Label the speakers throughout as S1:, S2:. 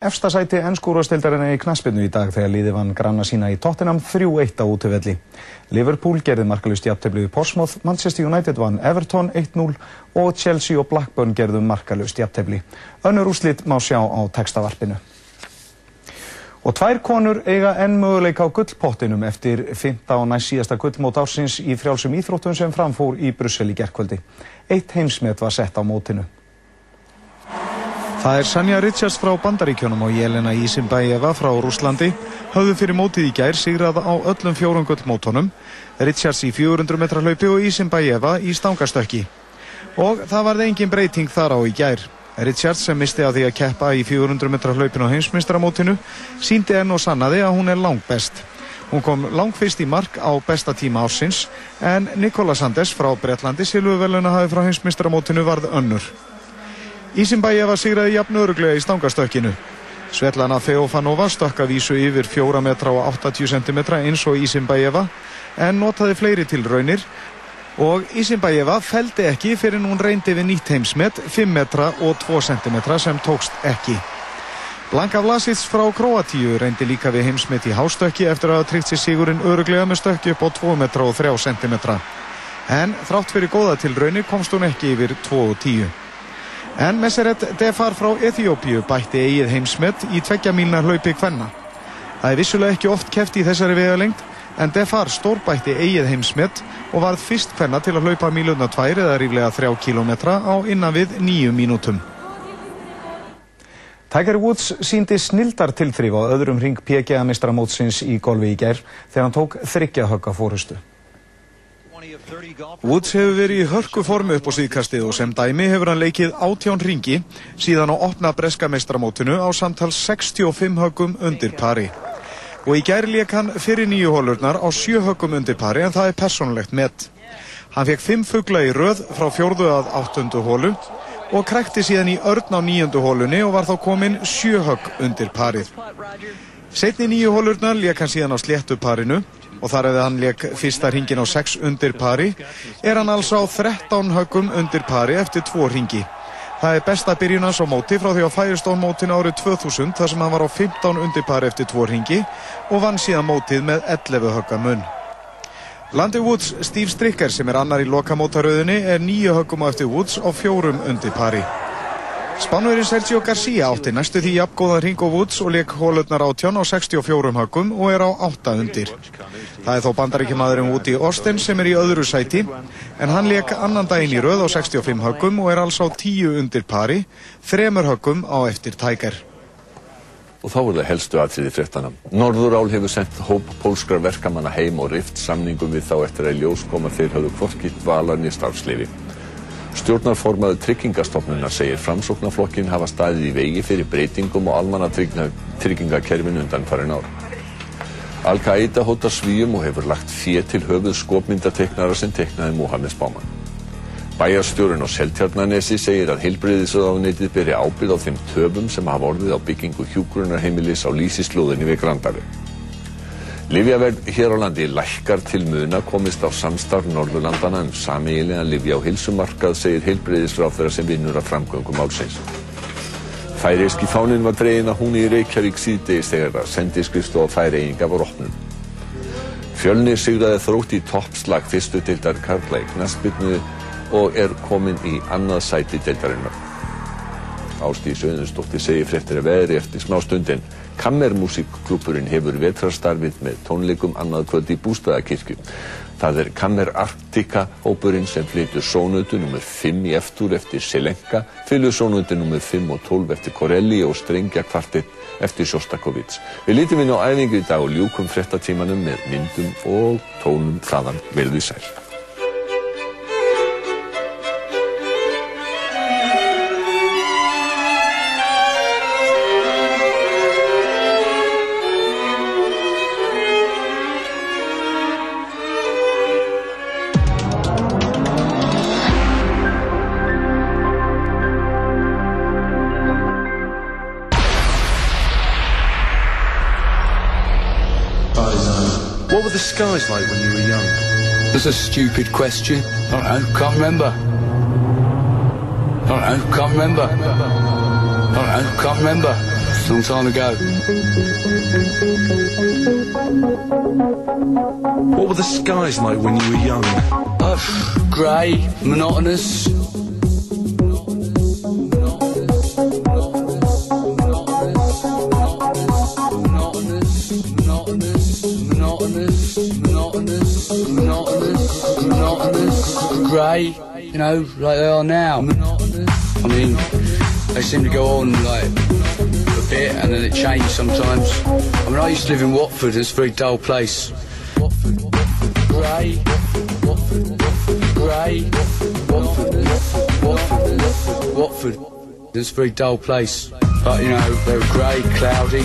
S1: Efsta sæti ennskúrastildarinnar í knaspinu í dag þegar liði vann granna sína í Tottenham 3-1 á útöfelli. Liverpool gerði markalust jafntöfli við Portsmouth, Manchester United vann Everton 1-0 og Chelsea og Blackburn gerðu markalust jafntöfli. Önnur úslit má sjá á textavarpinu. Og tvær konur eiga enn möguleika á gullpottinum eftir 15 og næst síðasta gullmót ársins í frjálsum íþróttum sem framfór í Brussel í gerkvöldi. Eitt heimsmet var sett á mótinu. Það er Sanja Richards frá Bandaríkjónum og Jelena Isinbæjeva frá Rúslandi höfðu fyrir mótið í gær sigrað á öllum fjórum gullmótonum Richards í 400 metra hlaupi og Isinbæjeva í stangastökki. Og það varði engin breyting þar á í gær. Richards sem misti á því að keppa í 400 metra hlaupin á heimsmyndstamótinu síndi enn og sannaði að hún er langt best Hún kom langt fyrst í mark á besta tíma ársins en Nikola Sandes frá Breitlandi silvuveluna hafi frá heimsmyndstamótinu varð önnur Ísimbæjeva sigraði jafn öruglega í stangastökkinu. Svetlana Feofanova stökka vísu yfir 4 metra og 80 cm eins og Ísimbæjeva en notaði fleiri til raunir og Ísimbæjeva feldi ekki fyrir hún reyndi við nýtt heimsmet 5 metra og 2 cm sem tókst ekki. Blanka Vlasits frá Kroatíu reyndi líka við heimsmet í hástökki eftir að hafa tryggt sér sigurinn öruglega með stökki upp á 2 metra og 3 cm. En þrátt fyrir góða til raunir komst hún ekki yfir 2 og 10. En Meseret Defar frá Eþjópíu bætti eigið heimsmet í tveggja mílna hlaupi hvenna. Það er vissulega ekki oft keft í þessari vegalengt en Defar stórbætti eigið heimsmet og varð fyrst hvenna til að hlaupa míluna tvær eða ríflega þrjá kílometra á innan við nýju mínútum. Tiger Woods síndi snildar tilþrif á öðrum ring PGA mistramótsins í golfi í gerð þegar hann tók þryggja högga fórustu. Woods hefur verið í hörku formu upp á síðkastið og sem dæmi hefur hann leikið átján ringi síðan á opna breska meistramótinu á samtals 65 högum undir pari. Og í gæri leik hann fyrir nýju hólurnar á 7 högum undir pari en það er personlegt met. Hann fekk 5 fuggla í röð frá fjórðu að áttundu hólu og krekti síðan í örn á nýjundu hólunni og var þá komin 7 högg undir parið. Setni nýju hólurnar leik hann síðan á sléttu parinu og þar hefði hann leik fyrsta ringin á 6 undir pari, er hann alls á 13 högum undir pari eftir 2 ringi. Það er besta byrjunans á móti frá því á Firestone mótin árið 2000 þar sem hann var á 15 undir pari eftir 2 ringi og vann síðan mótið með 11 högga munn. Landi Woods Steve Stricker sem er annar í lokamótaröðinni er 9 höggum á eftir Woods á 4 undir pari. Spánverðin Sergio Garcia átti næstu því jafngóðan Ringo Woods og leik hólutnar átján á 64 höggum og er á 8 undir. Það er þó bandaríkjumadurinn Woody Austin sem er í öðru sæti en hann leik annan daginn í röð á 65 höggum og er alls á 10 undir pari, þremur höggum á eftir tækar.
S2: Og þá er það helstu aðtriði fréttana. Norðurál hefur sendt hóp pólskrar verkamanna heim og rift samningum við þá eftir að ljós koma þeir hafðu kvorkitt valarni starfsleifi. Stjórnarformaðu tryggingastofnunar segir framsóknarflokkin hafa staðið í vegi fyrir breytingum og almanna tryggingakerfin undan farin ár. Al-Qaida hótar svíum og hefur lagt fér til höfuð skopmyndateknara sem teknaði Mohamed Báman. Bæjarstjórun á Seltjarnanesi segir að heilbreyðisraðunitið beri ábyrð á þeim töfum sem hafa orðið á byggingu hjúgrunarheimilis á lísislóðinni við Grandari. Livjaverð hér á landi lækkar til muna komist á samstarf Norðurlandana um samiðilega livja á hilsumarkað segir heilbreyðisráð þeirra sem vinnur að framgöngum álseins. Færiðski fánin var dregin að hún í Reykjavík síðdegis þegar að sendiskrifstu á færiðinga var opnum. Fjölni sigraði þrótt í toppslag fyrstu deildar Karla í Knaspitnu og er komin í annað sæti deildarinnar. Ástíð Söðunsdóttir segir fréttir að veðri eftir smá stundin. Kammermusikklúpurinn hefur vetrastarfið með tónleikum annað kvöld í Bústaðakirkju. Það er Kammer Arctica hópurinn sem flytur sónötu nr. 5 í eftir eftir Selenka, fylgur sónötu nr. 5 og 12 eftir Corelli og strengja kvartett eftir Sjostakovits. Við lítum inn á æfingu í dag og ljúkum frettatímanum með myndum og tónum þaðan verði sæl.
S3: Were the skies like when you were young?
S4: That's a stupid question. I don't know, can't remember. I don't know, can't remember. I don't know, can't remember. long time ago.
S3: What were the skies like when you were young?
S4: Oh, grey. Monotonous, know, like they are now. I mean, they seem to go on like a bit and then it changes sometimes. I mean, I used to live in Watford, it's a very dull place. Watford, grey, grey, Watford, Watford, Watford. It's a very dull place. But, you know, they were grey, cloudy.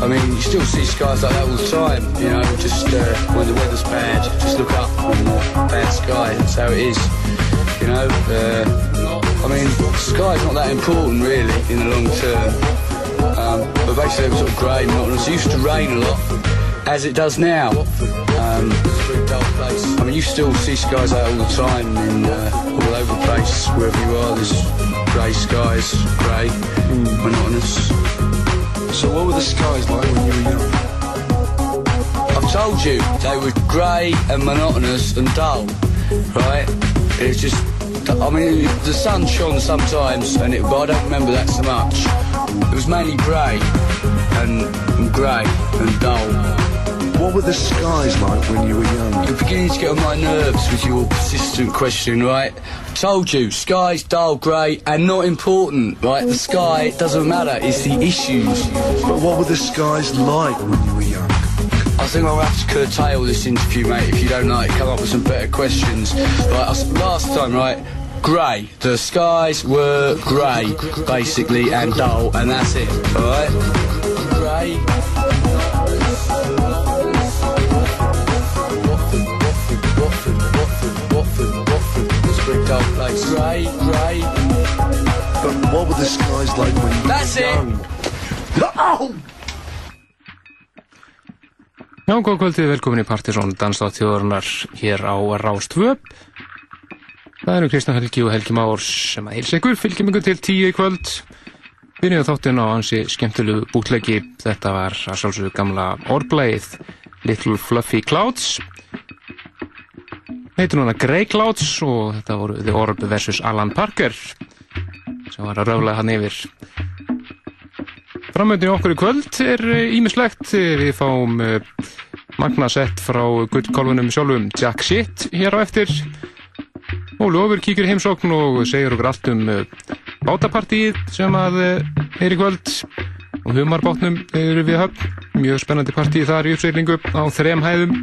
S4: I mean, you still see skies like that all the time, you know, just uh, when the weather's bad, just look up and uh, bad sky, that's how it is. You know, uh, I mean, sky's not that important really in the long term. Um, but basically it was sort of grey, monotonous. It used to rain a lot, as it does now. Um, I mean, you still see skies out all the time in uh, all over the place, wherever you are. There's grey skies, grey, monotonous.
S3: So what were the skies like when you were young?
S4: I've told you they were grey and monotonous and dull, right? It's just, I mean, the sun shone sometimes, and it, but I don't remember that so much. It was mainly grey and, and grey and dull.
S3: What were the skies like when you were young?
S4: You're beginning to get on my nerves with your persistent question, right? I told you, sky's dull, grey, and not important, right? The sky doesn't matter, it's the issues.
S3: But what were the skies like when you were young?
S4: I think I'll have to curtail this interview, mate, if you don't like, come up with some better questions. Right, last time, right, grey. The skies were grey, basically, and dull, and that's it, alright? Grey. Grey, grey.
S3: But what were the skies like when you
S4: That's
S3: were
S4: it.
S3: young?
S5: Já, góð kvöldið, velkomin í Partisón Danstátt þjóðarinnar hér á Rástvö. Það eru Kristján Helgi og Helgi Már sem að heilsa ykkur, fylgjum ykkur til tíu í kvöld. Byrjum þáttinn á hansi skemmtilegu bútlegi. Þetta var að sjálfsögðu gamla orðblæðið Little Fluffy Clouds. Heitir núna Grey Clouds og þetta voru The Orb vs. Alan Parker sem var að röfla hann yfir. Framöndin okkur í kvöld er ímislegt. Við fáum uh, magnasett frá gullkálfunum sjálfum Jack Shit hér á eftir. Og Lofur kíkur heimsókn og segir okkur allt um uh, bátapartíið sem að uh, er í kvöld. Og humarbátnum eru við höfn. Mjög spennandi partíð þar í uppseglingu á þrem hæðum.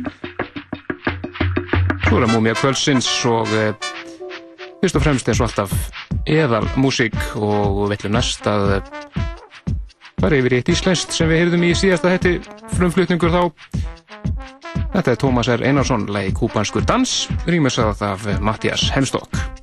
S5: Svo er það múmia kvöldsins og uh, fyrst og fremst eins og alltaf eðal músík og við ætlum næst að fara yfir eitt íslenskt sem við heyrðum í síðasta hætti frumflutningur þá Þetta er Tómas R. Einarsson lagi Kúpanskur dans rýmisað af Mattias Hemstokk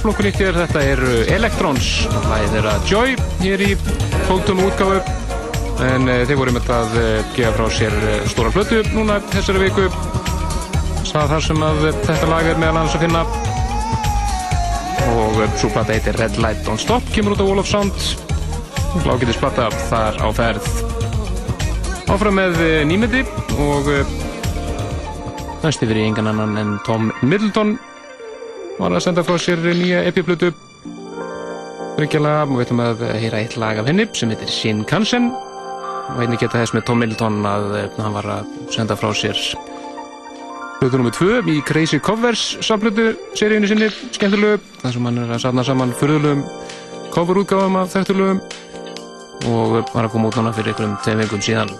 S5: splunkur nýtt hér, þetta eru Electrons, hlæðið þeirra Joy hér í 12. útgáfu. En uh, þeir voru með að uh, gefa frá sér uh, stóra flötu núna þessari viku. Sað þar sem að þetta lag er meðal annars að finna. Og svo platta heitir Red Light Don't Stop kemur út á Wall of Sound. Lágætis platta þar á ferð. Áfram með nýmyndi og næst yfir í engan annan en Tom Middleton var að senda frá sér nýja epiplutu Þryggjalega og við ætlum að heyra eitt lag af henni sem heitir Shinkansen. Og einnig geta þess með Tom Middleton að eh, hann var að senda frá sér hlutu nummið tvö í Crazy Covers samflutu seríunni sinni, skemmtilegu þar sem hann er að safna saman fyrðulegum coverútgáfum af þekktulegum. Og var að koma út núna fyrir einhverjum tveim vingum síðan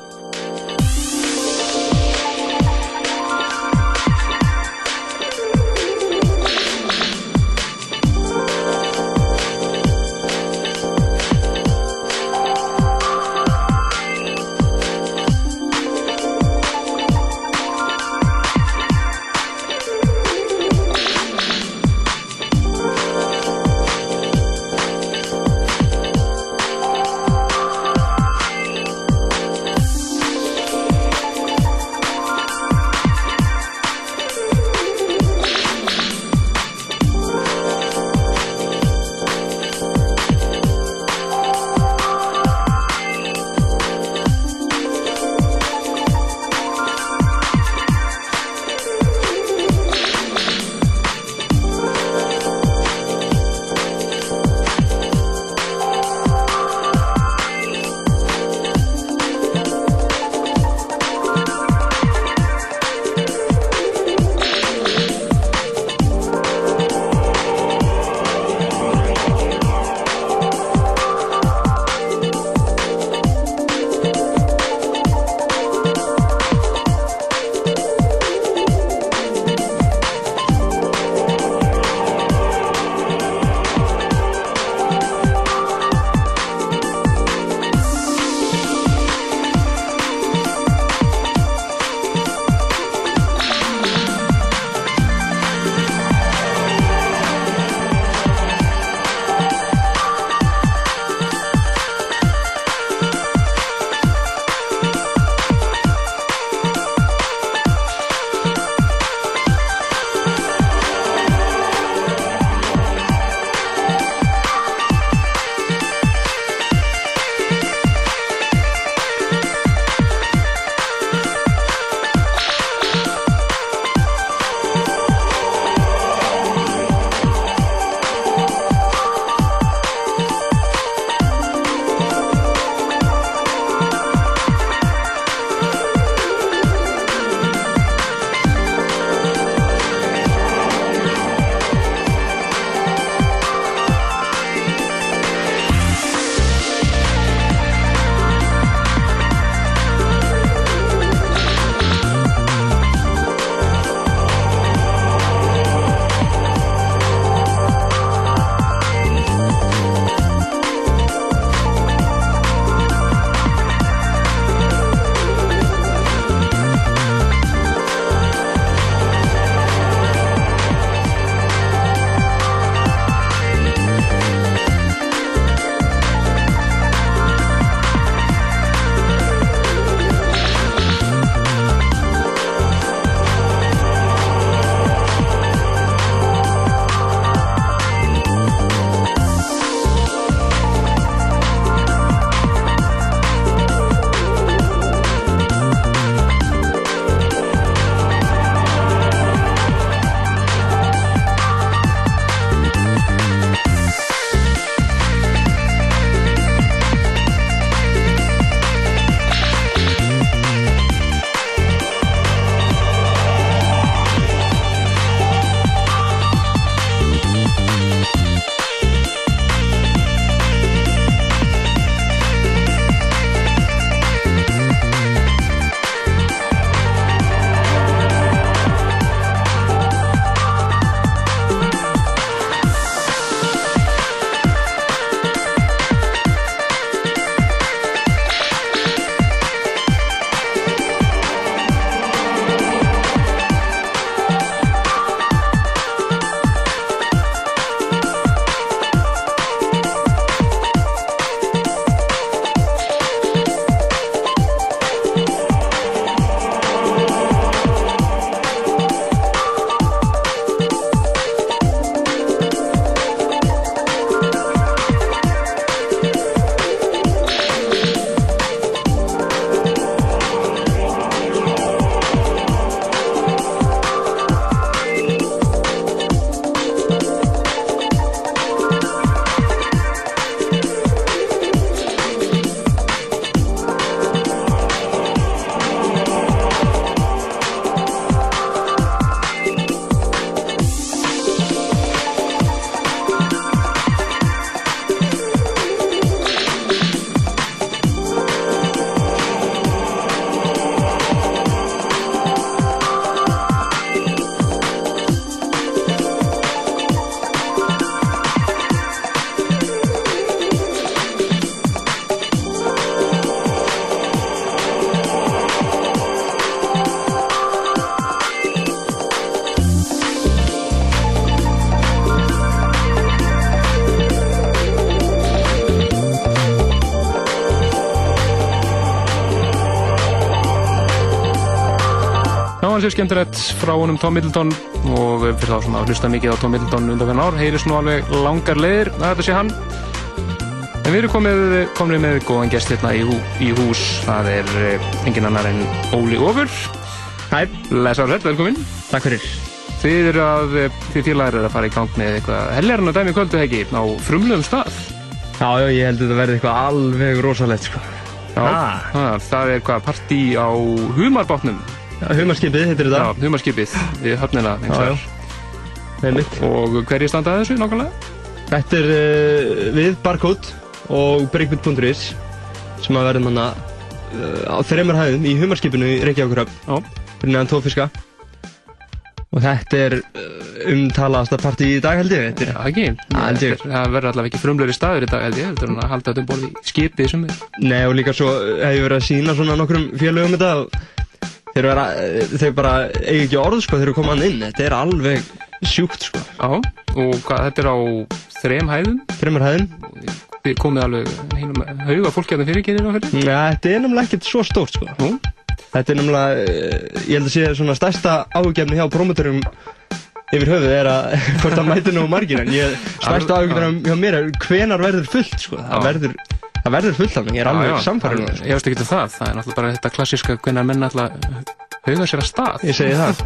S5: Sé skemmtilegt frá honum Tom Middleton og fyrir þá sem að hlusta mikið á Tom Middleton undan hvernig ár, heyrðis nú alveg langar leiðir að þetta sé hann. En við erum komið, komið með góðan gest hérna í, hú, í hús, það er eh, engin annar en Óli Ofur.
S6: Hæ,
S5: Lesar Redd, velkomin.
S6: takk fyrir.
S5: Þið eru að, eh, þið félagar eru að fara í gang með eitthvað hellerinn að dæmi kvöldu ekki á frumlegum stað.
S6: Já, já, ég held að þetta verði eitthvað alveg rosalegt, sko.
S5: Já,
S6: Ah.
S5: það er eitthvað partí á humarbátnum.
S6: Já, humarskipið heitir
S5: Já,
S6: þetta.
S5: humarskipið við höfnina
S6: Já, já.
S5: Og hverju standa að þessu nákvæmlega?
S6: Þetta er uh, við Barcode og Breakbit.is sem að verðum hana uh, á þreymar hæðum í humarskipinu í Reykjavíkurhöfn
S5: Já.
S6: fyrir neðan tófiska. Og þetta er uh, umtalaðasta partí í dag held ég. Þetta er,
S5: Já, ekki.
S6: Já,
S5: Það verður allavega ekki frumlegri staður í dag, held ég. Þetta er að halda þetta um borð í skipið sem er.
S6: nei, og líka svo hef ég verið að sína svona nokkrum félögum þetta þeir, vera, uh, þeir bara eigi ekki orð sko þeir koma hann inn. Þetta er alveg sjúkt sko.
S5: Já, og hvað, þetta er á þrem hæðum.
S6: Þreymar hæðum.
S5: Þið komið alveg hinum hauga fólki að það fyrir gerir á fyrir.
S6: Nei, þetta er nefnilega ekkert svo stórt sko.
S5: Nú,
S6: Þetta er nefnilega, eh, ég held að sé svona stærsta áhugjefni hjá promotorum yfir höfuð er að hvort að mæti nú margir en ég, stærsta áhugjefni hjá mér er hvenar verður fullt sko. Það
S5: Já.
S6: verður, það verður fullt af mig, ég er alveg samfærið með
S5: Ég veist ekki til það. Það er náttúrulega bara þetta klassíska hvernig menn alltaf hauga sér að stað.
S6: Ég segi það.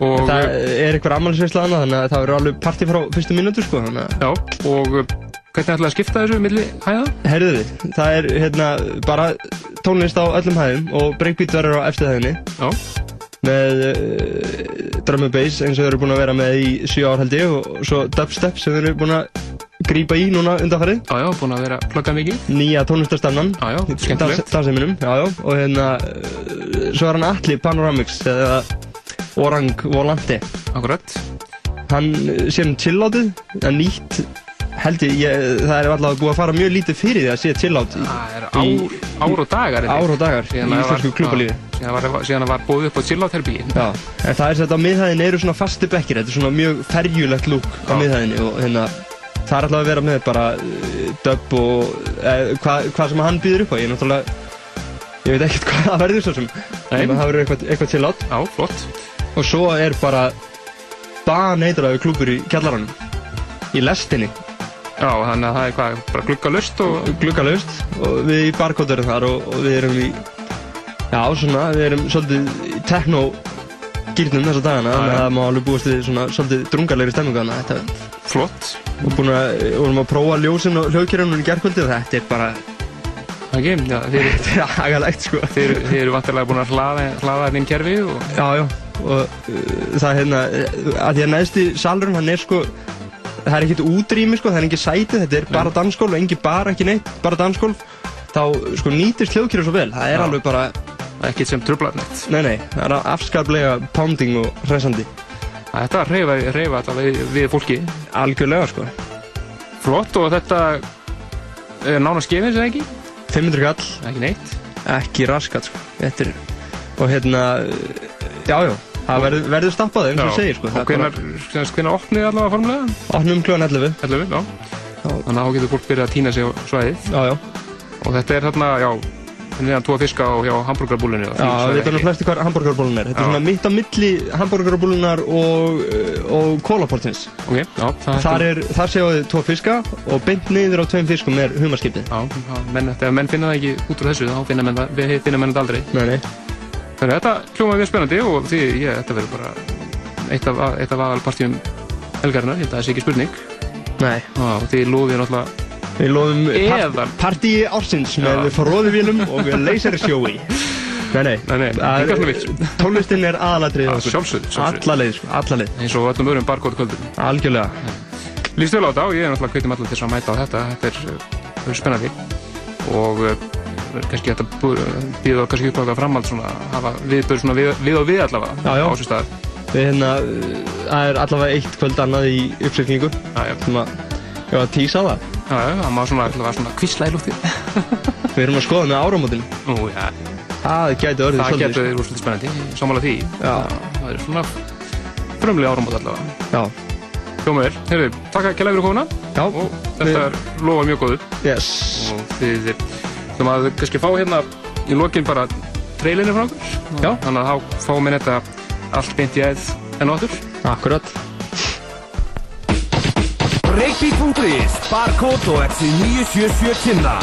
S6: Það er einhver ammálsveisla annað þannig að það verður alveg partí frá fyrstu mínútu sko. Að,
S5: já, og uh, hvernig ætlaði að skipta þessu milli hæða?
S6: herðu þið, það er hérna bara tónlist á öllum hæðum og breakbeat verður á eftir hæðinni
S5: Já,
S6: með uh, drum and bass eins og þau eru búin að vera með í 7 ár held ég og svo dubstep sem þau eru búin að grípa í núna undanfarið
S5: já, já, búin að vera að plugga mikið.
S6: nýja tónlistarstafnan
S5: Já, já, skemmtilegt.
S6: dansiminum, já, já, og hérna uh, svo er hann Atli Panoramix eða Orang Volante
S5: Akkurat.
S6: hann uh, sé um chillátið en nýtt held ég, ég, það er allavega búið að fara mjög lítið fyrir því að sé chillátt í
S5: Það er ár, ár og dagar.
S6: ár og dagar í íslensku klúbalífi
S5: Síðan var, síðan að var búið upp á chillout-herbyggi.
S6: Já, en það er sett að miðhæðin eru svona fasti bekkir, þetta er svona mjög ferjulegt lúk á miðhæðinni og hérna það er alltaf að vera með bara uh, dub og eh, hvað hva sem hann býður upp á, ég er náttúrulega ég veit ekkert hvað það verður svo sem. En það verður eitthvað, eitthvað til átt
S5: Já, flott.
S6: og svo er bara baneitraðu klúpur í kjallaranum. Í lestinni,
S5: Já, þannig að það er hvað, bara gluggalust og...
S6: gluggalaust og við í barcode erum þar og, og við erum í já, svona, við erum svolítið í techno gýrnum þessa dagana, þannig að það má alveg búast við svona svolítið drungarlegri stemmingu þannig að þetta
S5: Flott.
S6: og að, vorum að prófa ljósin og hljóðkjörunum í gerkvöldi og þetta er bara,
S5: Það ekki, já, þeir,
S6: þetta er agalegt sko.
S5: þeir, þeir eru vantilega búin að hlaða, hlaða þeim kerfi og...
S6: Já, já, og uh, það er hérna, uh, að því að neðsti salurinn hann er sko, það er ekkert útrými sko, það er ekki sæti, þetta er bara dansgólf, engi bara, ekki neitt, bara dansgólf, þá sko nýtist hljóðkjörun svo vel, það er
S5: Já.
S6: alveg bara,
S5: Ekkert sem trublar neitt.
S6: nei, nei, það er afskaplega pounding og hressandi,
S5: Þetta reyfa, reyfa allavega við, við fólki.
S6: algjörlega sko,
S5: Flott og þetta er nánast gefins eða ekki?
S6: 500 kall,
S5: Ekki neitt.
S6: ekki raskat sko, þetta er, og hérna, uh, já, já, það verður, verður stappað eins og segir sko,
S5: Og
S6: er bara-
S5: hvenar, hvenar opnið allavega formulega?
S6: Opnum kljóðan 11
S5: 11, já.
S6: Já.
S5: Þannig að þá getur fólk byrjað að týna sig á svæðið.
S6: Já, já,
S5: Og þetta er þarna, já, neðan tvo fiska og hjá hambúrgarbúlunni.
S6: já, við veitum flesti hvað hambúrgarbólun er Þetta er svona mitt á milli hambúrgarbólunar og, uh, og kólaportins
S5: Ok, já, það
S6: Þar, er, þar séu þið tvo fiska og beint niður á tveim fiskum er humarskiptið
S5: Já, menn, ef menn finna það ekki út úr þessu, þá finna menn, það- við finna menn það aldrei.
S6: Nei, nei,
S5: Þannig að þetta hljómaði mjög spennandi og því, ég, þetta verður bara eitt af, eitt af aðalpartíum helgarinnar, ég held að það sé ekki spurning.
S6: nei
S5: og því lofið náttúrulega,
S6: Við loðum
S5: Eðal.
S6: partíi ársins með
S5: Já.
S6: forróðuvélum og lasersjói Nei, nei,
S5: Nei, nei,
S6: Það er-
S5: svona vilt.
S6: Tónlistin er aðalatrið
S5: Já, sjálfsögðu, sjálfsögðu.
S6: Alla leið, sko, alla leið
S5: eins og öllum öðrum barkótt kvöldum.
S6: Algjörlega
S5: Lýst vel á þetta og ég er náttúrulega kveitum allir til þess að mæta á þetta, þetta er, er spennandi og uh, kannski þetta býða kannski upp á þetta framhald svona, hafa viðbörð svona við, við og við allavega
S6: Já, já.
S5: á sér stað.
S6: Við hérna, það er allavega eitt kvöld annað í uppsýkningu
S5: Já, já,
S6: sem að, að tísa það
S5: já, það má svona, allavega svona kvísla í lúftið.
S6: Við erum að skoða með áramótin
S5: Nú, já,
S6: Það gæti orðið
S5: það
S6: svolítið
S5: getur verið svolítið spennandi, sammála því.
S6: Já.
S5: Það er svona frumlega áramót allavega.
S6: Já,
S5: Hljóma vel. Heyrðu, takk að kella fyrir komuna
S6: já,
S5: og þetta er lofa mjög góður
S6: yes
S5: og þið þurfum að kannski fá hérna í lokin bara trailerinu frá okkur.
S6: Já.
S5: Þannig að þá fáum við þetta allt beint í æð en áttur.
S6: Akkurat.
S7: Breakbeat.is, Barcode og XC977 kynna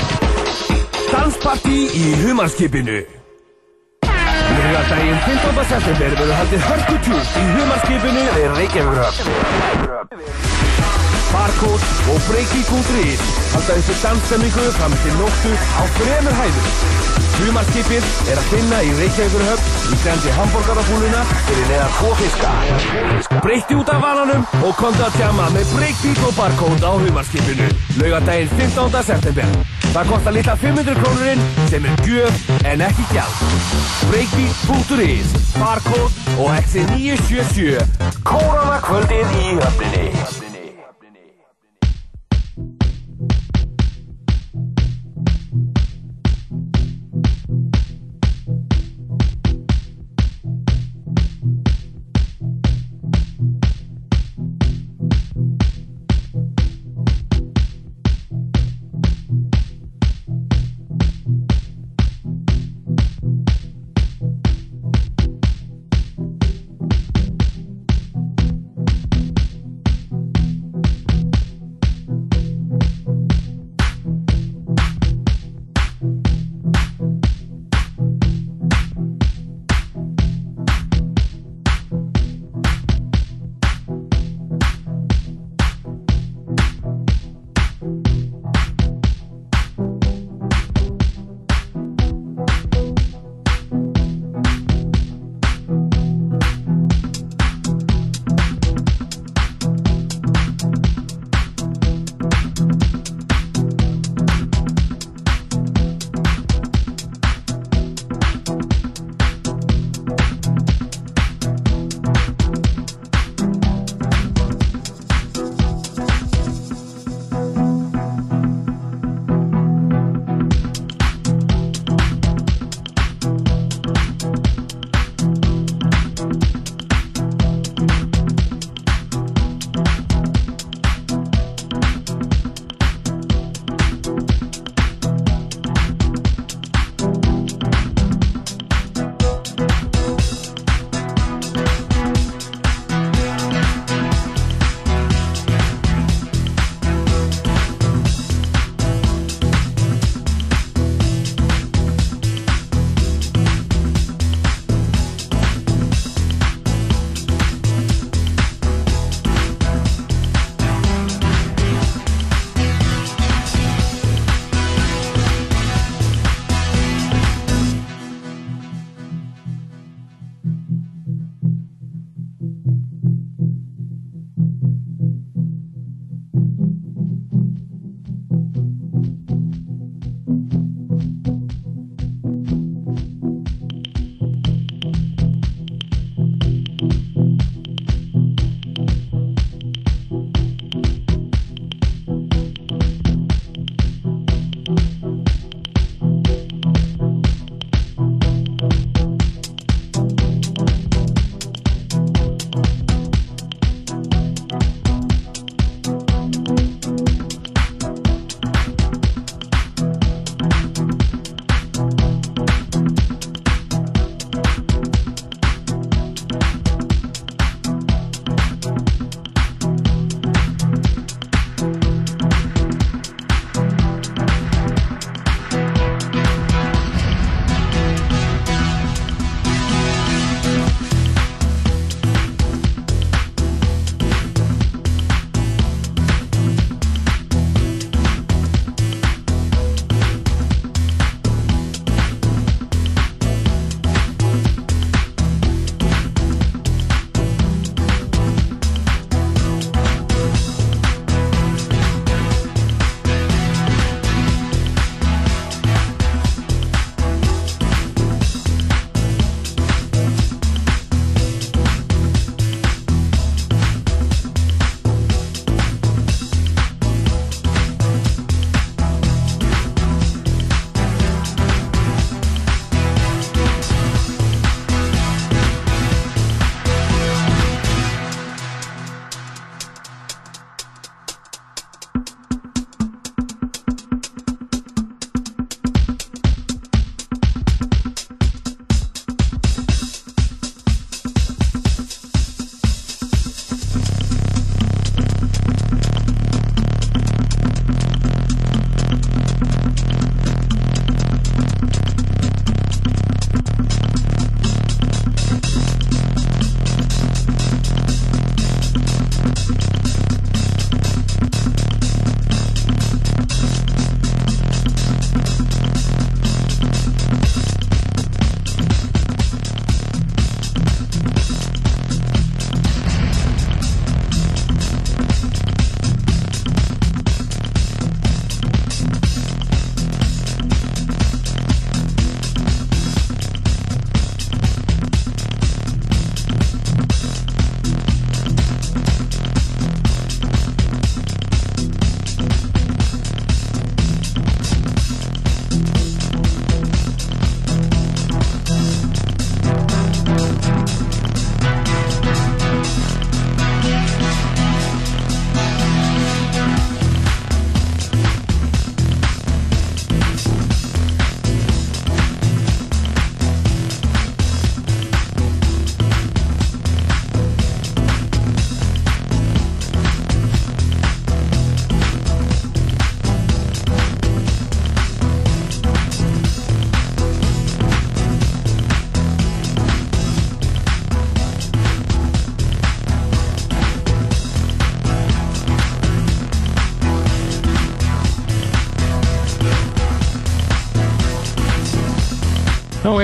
S7: Danspartí í humarskipinu Laugardaginn 15. september verður haldið hörkutjúk í humarskipinu við Reykjavíkurhöfn Barcode og Breakbeat.is halda þessu dansstemningu fram til nóttu á fremur hæðum Humarskipið er að finna í Reykjavíkurhöfn í grendi hambúrgarabúluna fyrir neðar tvo fiska. Breyti út af vananum og komdu að tjama með Breakbeat og Barcode á humarskipinu. Laugadaginn 15. september. Það kostar litla 500 krónurinn sem er gjöf en ekki gjald. Breakbeat.is, Barcode og XC977. Kórana kvöldið í höfninni.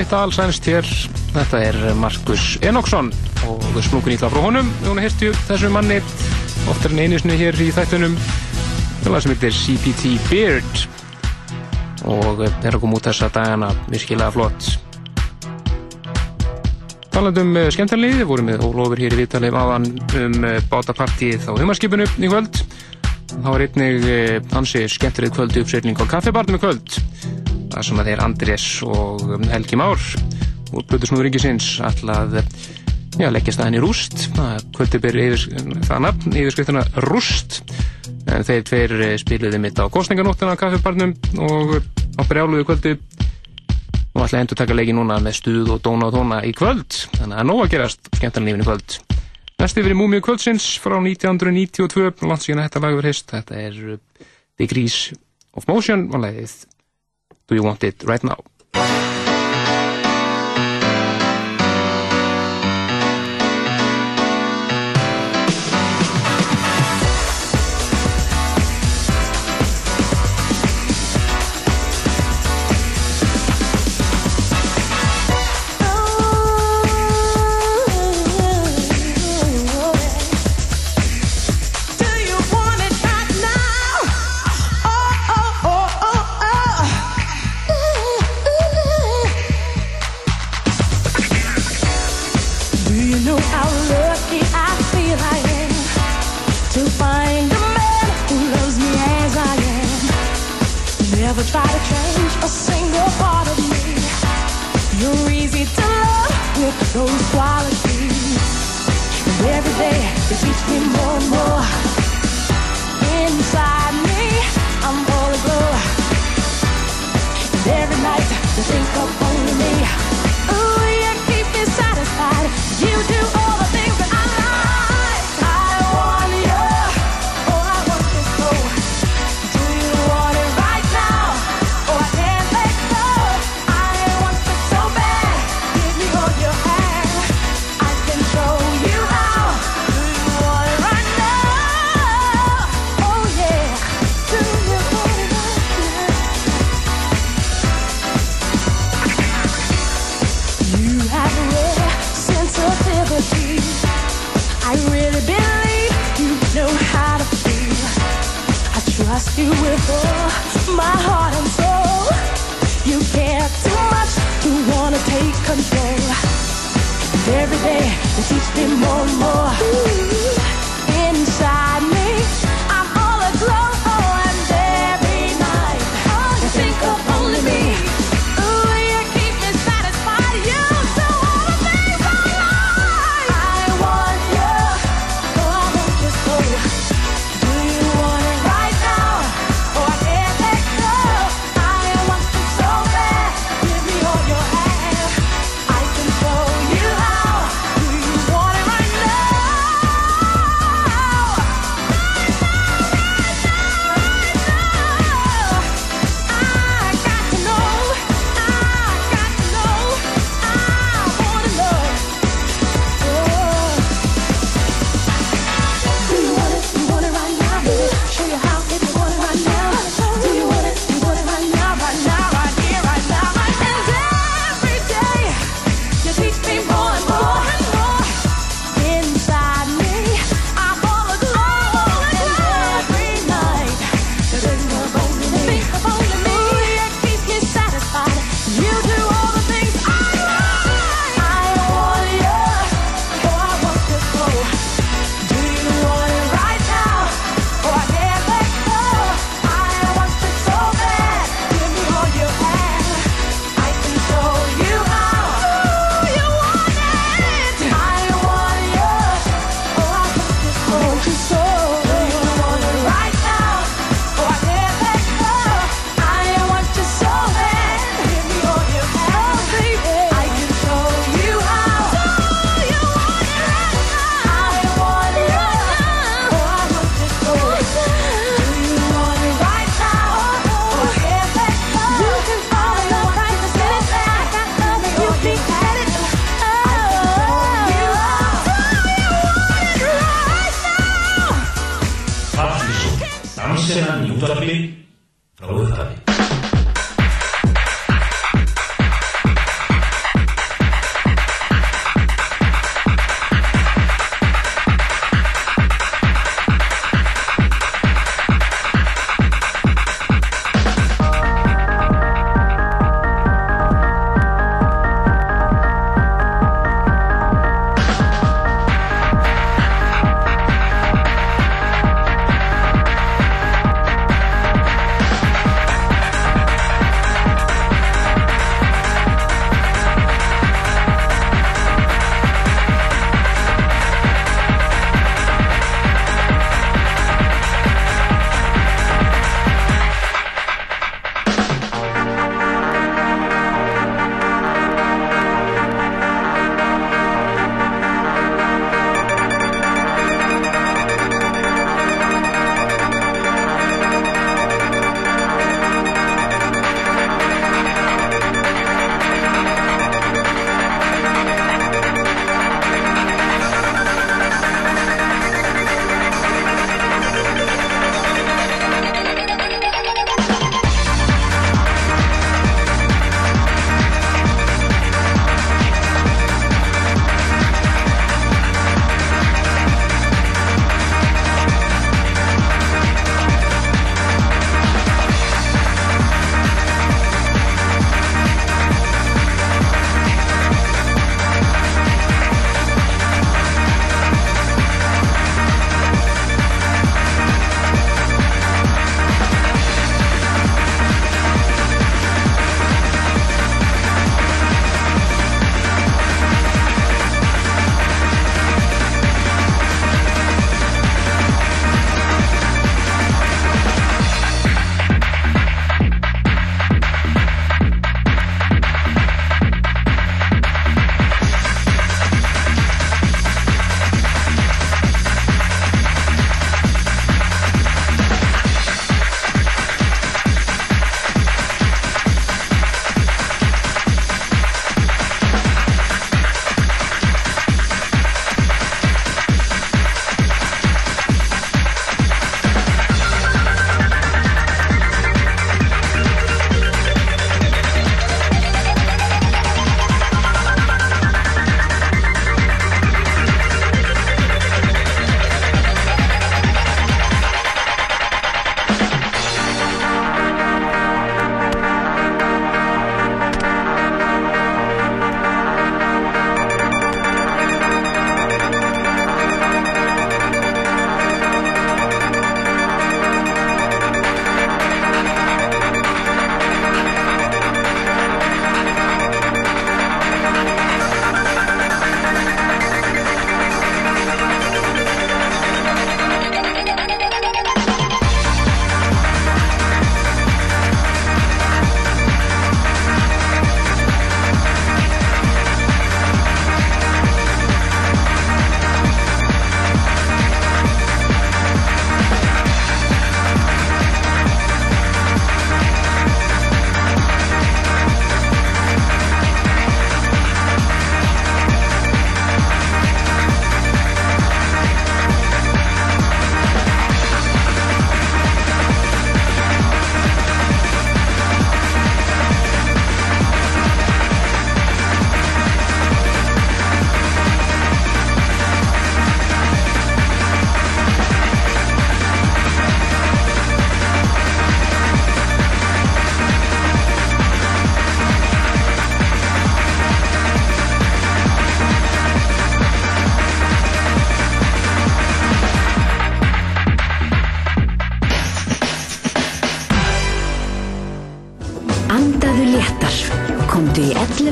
S8: Eitt allsænst hér, þetta er Markus Enoksson og smúkun ítla frá honum. Hún hirti þessu manni oftar en einisnu hér í þættunum. Það sem heitir CPT Beard og er að koma út þessa dagana virkilega flott. Talandum um skemmtarliði, við vorum með Ólofur hér í Vítalið áðan um bátapartíð á humarskipinu í kvöld. Það var einnig hansi skemmtarlið kvöld uppsveitning á kaffibarnum í kvöld það sem að þeir Andrés og um, Helgi Már úr Plutusnúður Ríkisins alltaf já, leggja staðin í rúst. Kvöldi ber það nafn yfirskriftina rúst. En þeir tveir eh, spiluði mitt á kostninganóttina á kaffibarnum og á brjáluðu kvöldi og alltaf endur taka leiki núna með stuð og dóna og tóna í kvöld. Þannig að nóg að gerast skemmtarnlífin í kvöld. Næst yfir í Múmiu kvöldsins frá 1992 landsíðan þetta lag verið hist þetta er uh, Degrees of Motion leiðið Do you want it right now?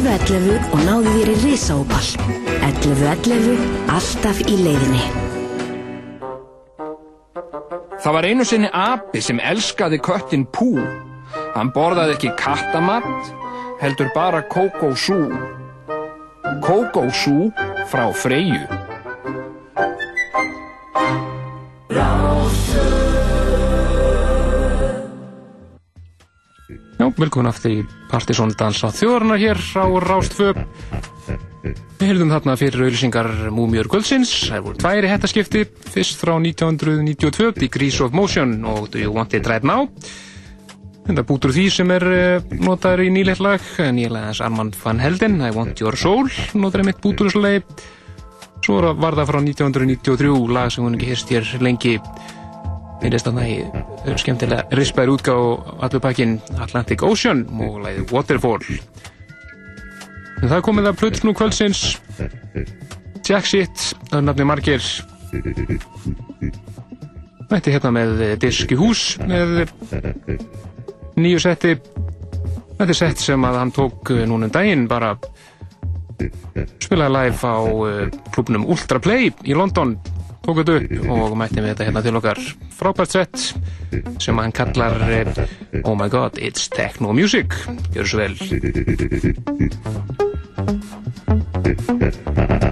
S9: 11.11 og náðu þér í risaópal. 11.11, alltaf í leiðinni.
S10: Það var einu sinni api sem elskaði köttin Pú. Hann borðaði ekki kattamatt, heldur bara kókósú. Kókósú frá Freyju.
S5: Velkomin aftur í Partizóndans á þjóðarnar hér á Rástfö. Við heyrðum þarna fyrir auðlýsingar Múmiur Gullsins. Það voru tværi hættaskipti, fyrst frá 1992, Degrees of Motion og Do You Want It Right Now. Þetta bútur því sem er uh, notaður í nýleitt lag, nýlega þess Armand van Helden, I Want Your Soul, notaður mitt bútur þessu lagi. Svo var það frá 1993, lag sem hún ekki hérst hér lengi. Minnist að það er skemmtilega rispaður útgáð allur pakkin Atlantic Ocean og lagið Waterfall. En það komið að plutt nú kvöldsins. Jack Shit, það er nafni margir. Er hérna með disk í hús með nýju setti. Þetta er sett sem að hann tók núna um daginn bara spilaði live á klubnum Ultra Play í London tók þetta upp og mætti við þetta hérna til okkar. Frábært sett sem hann kallar Oh my god, it's techno music. Gjör svo vel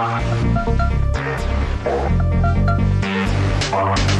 S11: Thank
S5: you.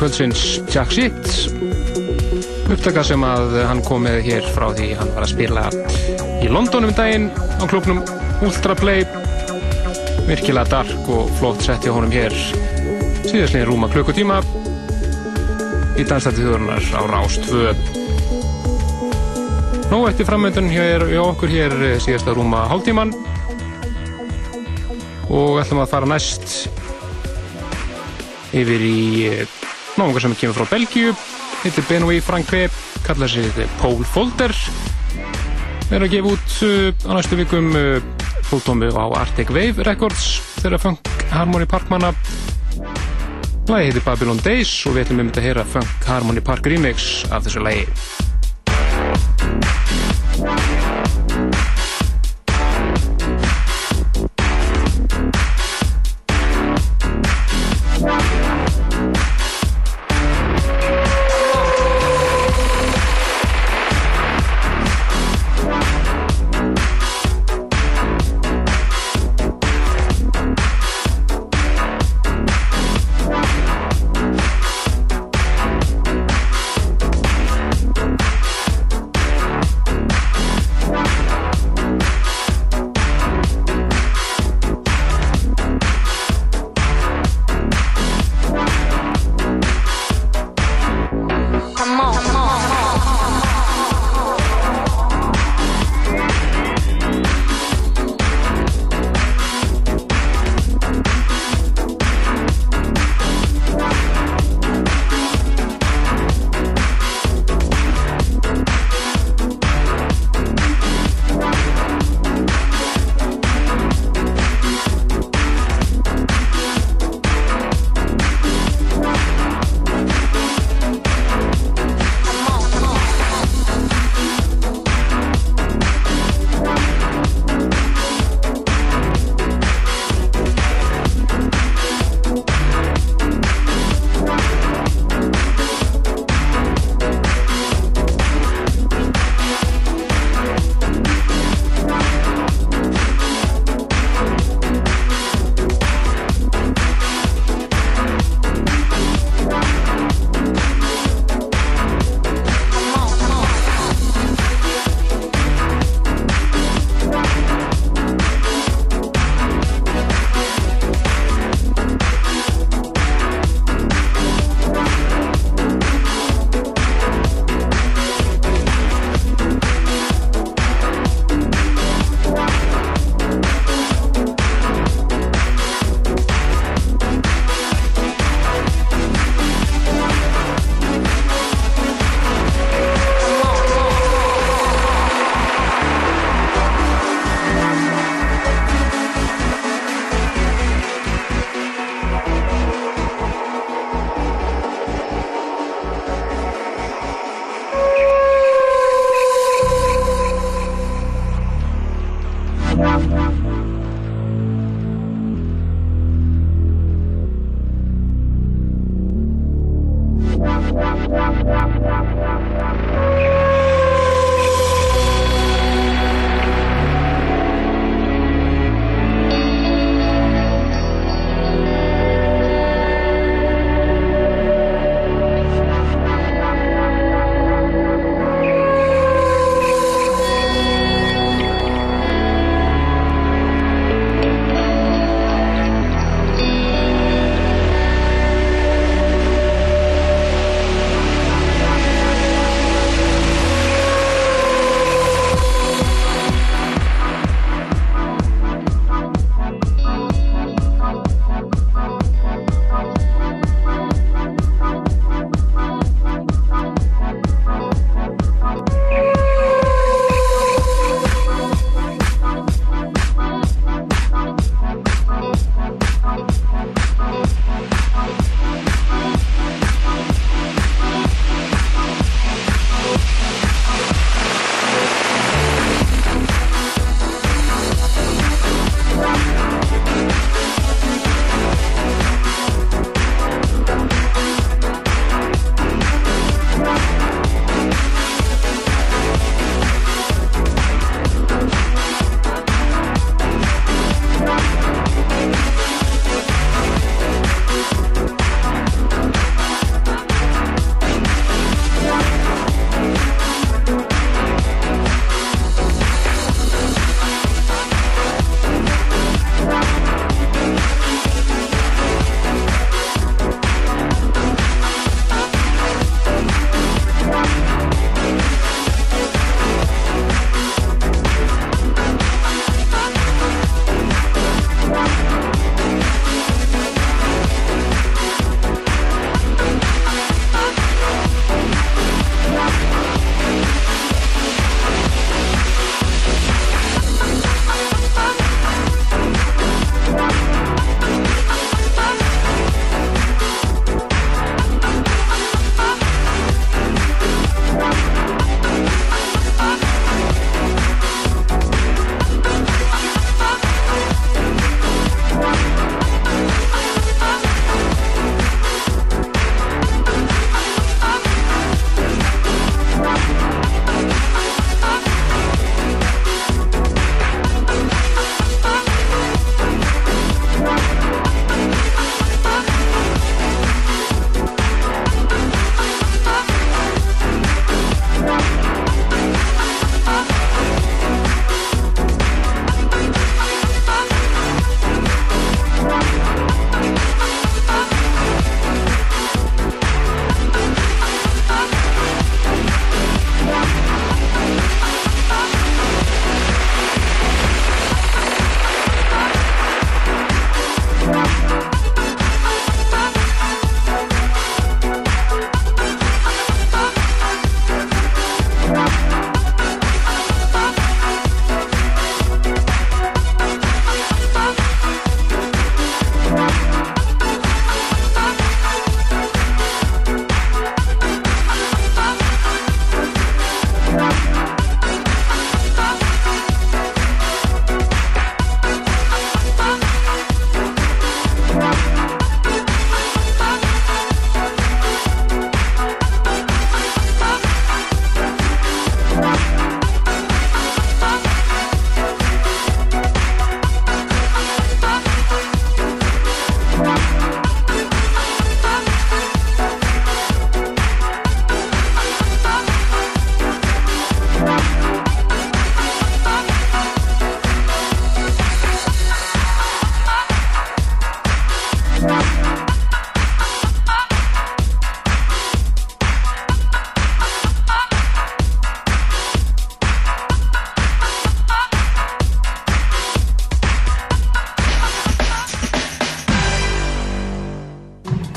S5: kvöldsins Jack Shit. Upptaka sem að hann kom með hér frá því hann var að spila í London um daginn á klubnum Ultra Play. Virkilega dark og flott sett hjá honum hér. Síðastlega rúma klukkutíma í danslætti þjóðurnar á Rást 2 Nó eftir framöndun hér hjá okkur hér síðasta rúma hálftíman. Og ætlum að fara næst yfir í náðungar sem kemur frá Belgíu heitir Benoît Franque kallar sig Paul Folder er að gefa út á næstu vikum fólkdómi á Arctic Wave Records þeirra Funk Harmony Park manna. Lægi heitir Babylon Days og við ætlum um þetta að heyra Funk Harmony Park remix af þessu lægi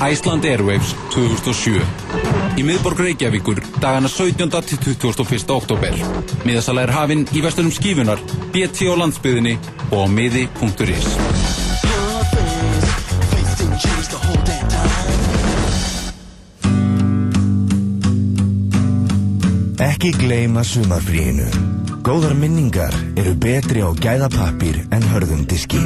S11: Iceland Airwaves 2007. Í miðborg Reykjavíkur dagana 17. til 21. oktober. Miðasala er hafinn í vestunum skífunar, BT á landsbyðinni og á miði.is.
S12: Ekki gleyma sumarfríinu. Góðar minningar eru betri á gæðapappir en hörðum diski.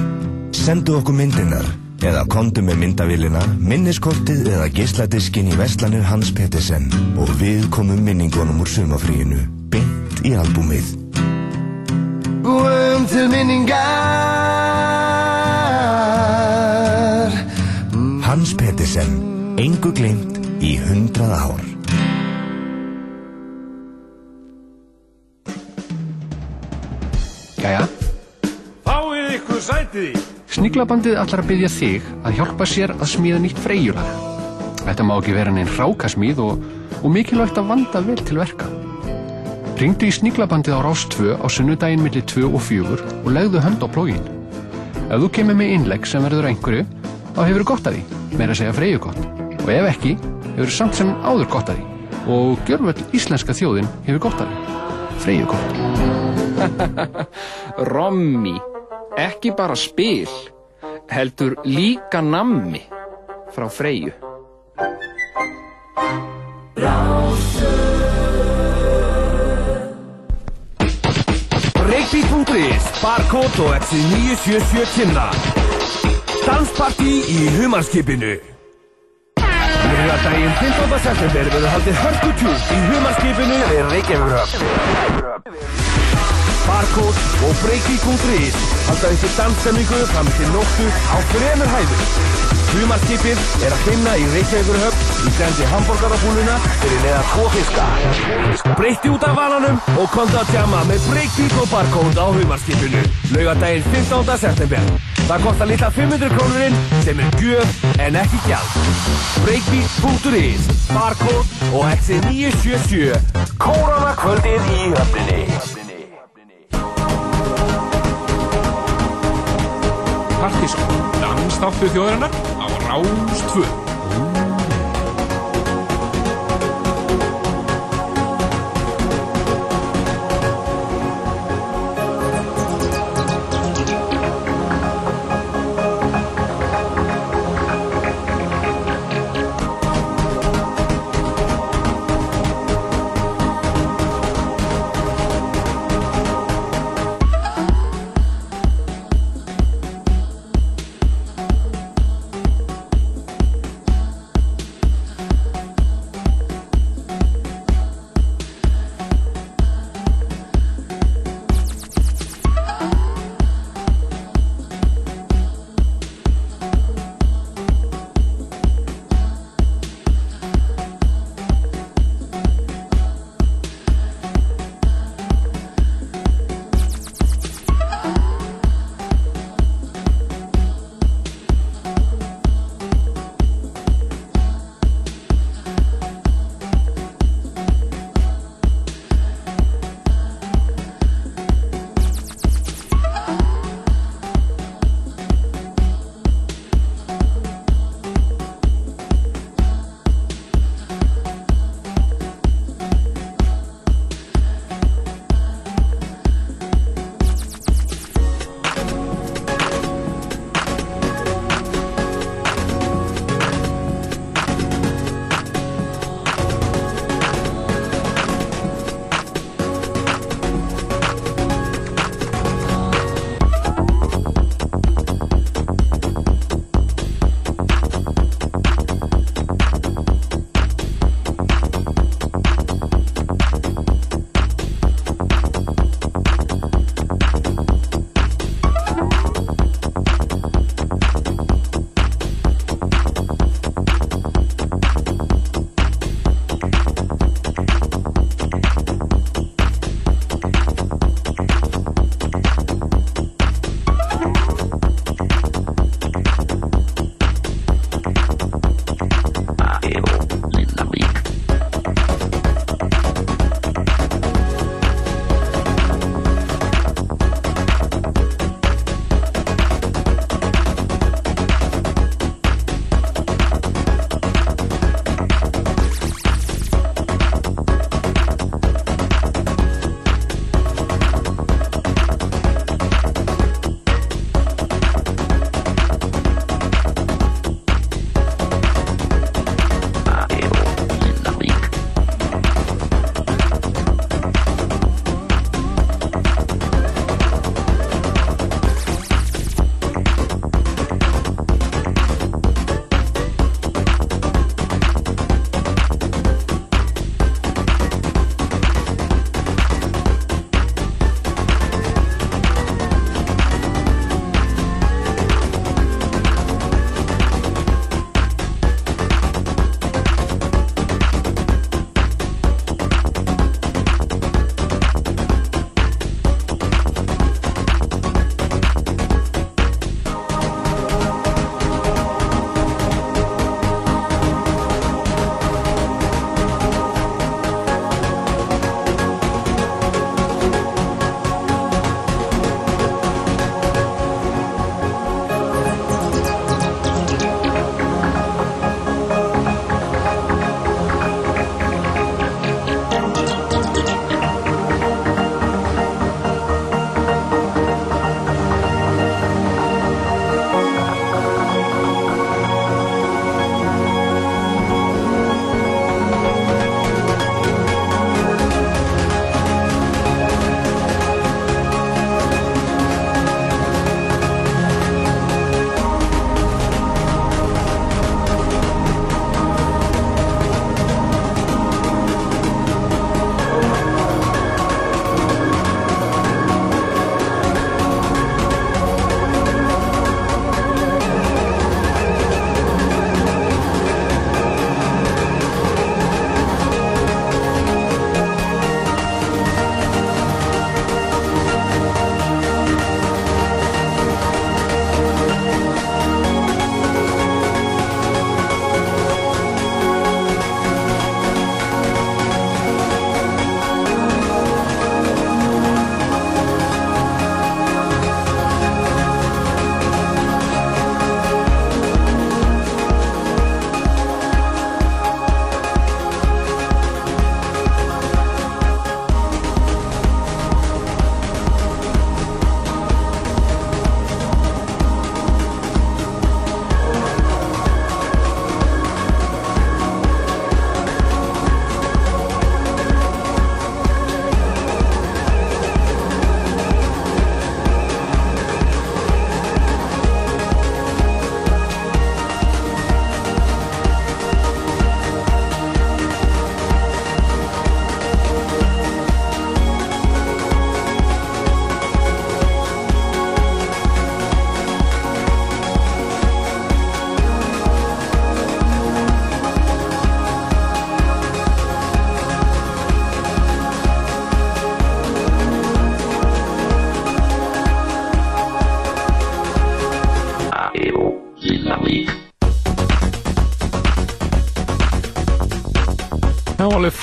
S12: Sendu okkur myndinar eða kontu með myndavillina, minniskortið eða gísladiskin í Vestlanir Hans Petersen og við komum minningunum úr sumarfríinu beint í albúmið.
S13: Búum til minningar
S12: Hans Petersen, engu glemt í hundrað ár.
S14: Jæja,
S7: Fáið ykkur sætið í.
S14: Sniglabandið ætlar að byggja þig að hjálpa sér að smíða nýtt freyjulag. Þetta má ekki vera neinn rákasmíð og, og mikilvægt að vanda vel til verka. Ringdu í Sniglabandið á Rás 2 á sunnudaginn millir 2 og 4 og legðu hönd á plógin. Ef þú kemur með innlegg sem verður einhverju, þá hefur þú gott að því, meira að segja freyju gott. Og ef ekki, hefur þú samt sem áður gott að því. Og gjörvöld íslenska þjóðin hefur gott að því. Freyju gott.
S10: Rommi, ekki bara spil, heldur líka nammi frá Freyju.
S7: Reykjavík.is, Barcode og X977 kynna. Danspartí í humarskipinu. Laugardaginn 15. september verður haldið hörkutjúk í humarskipinu við Reykjavík. Barcode og Breykjavík.is halda þessi danssemmingu fram til nóttu á fremur hæður. Humarskipið er að finna í Reykjavíkurhöfn í grendi hambúrgarabúluna fyrir neða tvo fiska. Breytti út af valanum og komdu að tjama með Breykvík og Barcode á humarskipinu. Laugardaginn 15. september. Það kostar litla 500 krónurinn sem er gjöf en ekki gjald. Breykvík.is, Barcode og XC977. Kórana kvöldið í höfninni.
S5: Partíson, dansþáttu þjóðarinnar á Rás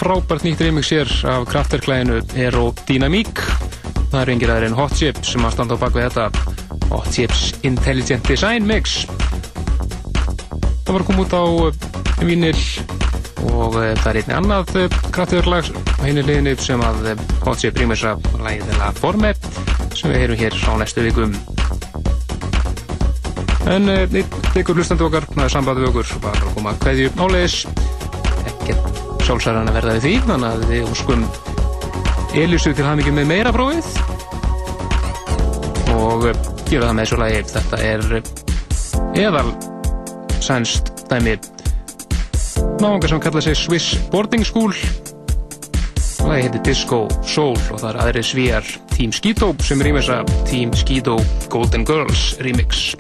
S5: frábært nýtt remix hér af kraftverklæðinu Aerodynamic. Það eru yngir aðeins en Hot Chip sem að standa á bakvið þetta Hot Chips Intelligent Design Mix. Það var að koma út á uh, vínil og uh, það er einni annað uh, kraftverklag á henni liðinu sem að Hot Chip remix af læðila Format sem við heyrum hér á næstu vikum. En einn tekur hlustandi okkar, það er samband við okkur, bara að koma að kveðju áleiðis, ekkert sjálfsæðan að verða við því, þannig að við óskum Elísu til hafmyggjum með meira prófið. Og uh, gera það með svo lagi, þetta er uh, eðal sænst dæmi náðungar sem kalla sig Swiss Boarding School. Lagi heitir Disco Soul og það er aðri svíjar Team Skido sem þess að Team Skido Golden Girls remix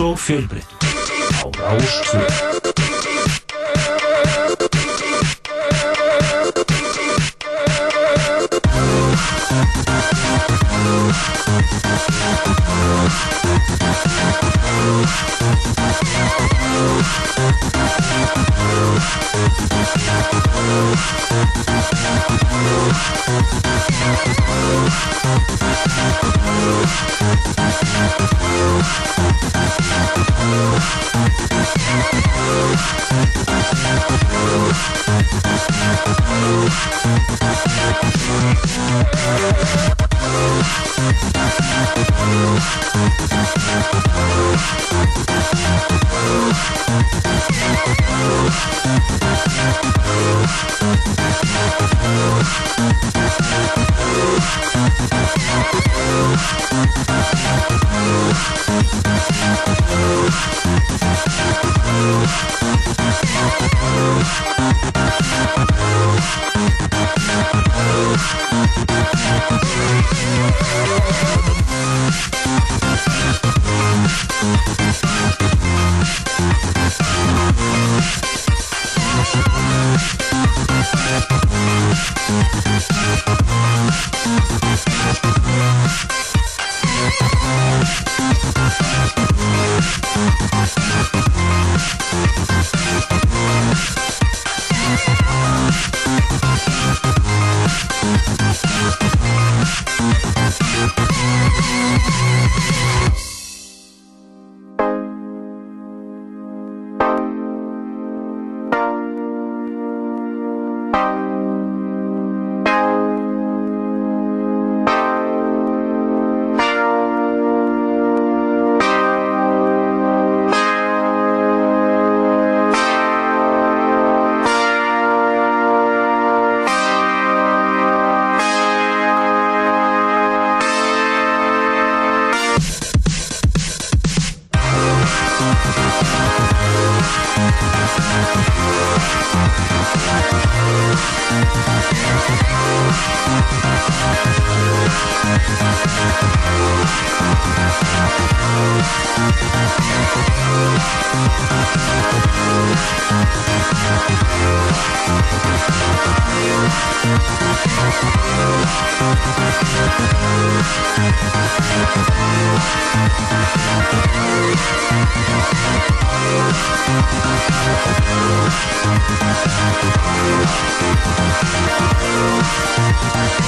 S15: og fjölbreytt. Á Thank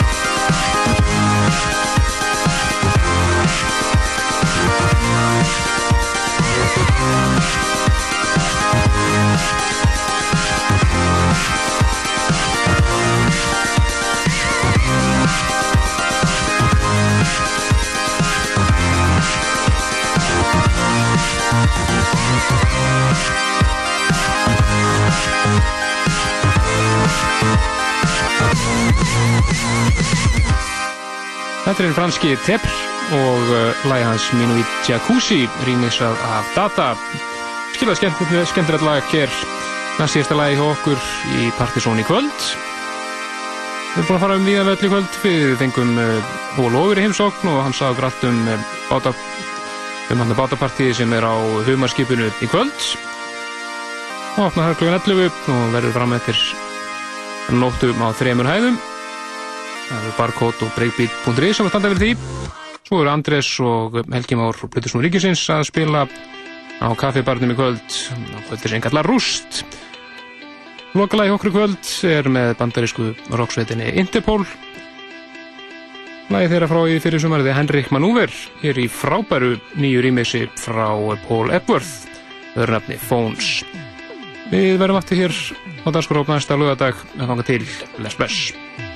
S5: Þetta er franski Tepr og uh, lagi hans Minuit Jacuzzi rýmisað af Data skilða skemmtilegt skemmtilegt lag hér. Næst síðasta lagi hjá okkur í Partizón í kvöld. Við erum búin að fara um víðan völl í kvöld. Við fengum uh, Hól Ógur í heimsókn og hann sagði allt um uh, báta um hann bátapartíði sem er á humarskipinu í kvöld. Og opna þar klukkan 11 og verður fram eftir nóttum á þremur hæðum það eru barcode og breakbeat.is sem er standað fyrir því. Svo eru Andres og Helgi Már Plutusnúr Ríkisins að spila á kaffibarnum í kvöld. Á kvöldir sem kallar Rúst. Lokalagi okkur kvöld er með bandarísku roksveitinni Interpol. Lagi þeirra frá í fyrir sumarið er Henrik Manúver hér í frábæru nýju rýmessi frá Paul Epworth öðrunafni Phones. Við verðum aftur hér á dagskóra á næsta lögadag að fanga til Les Bless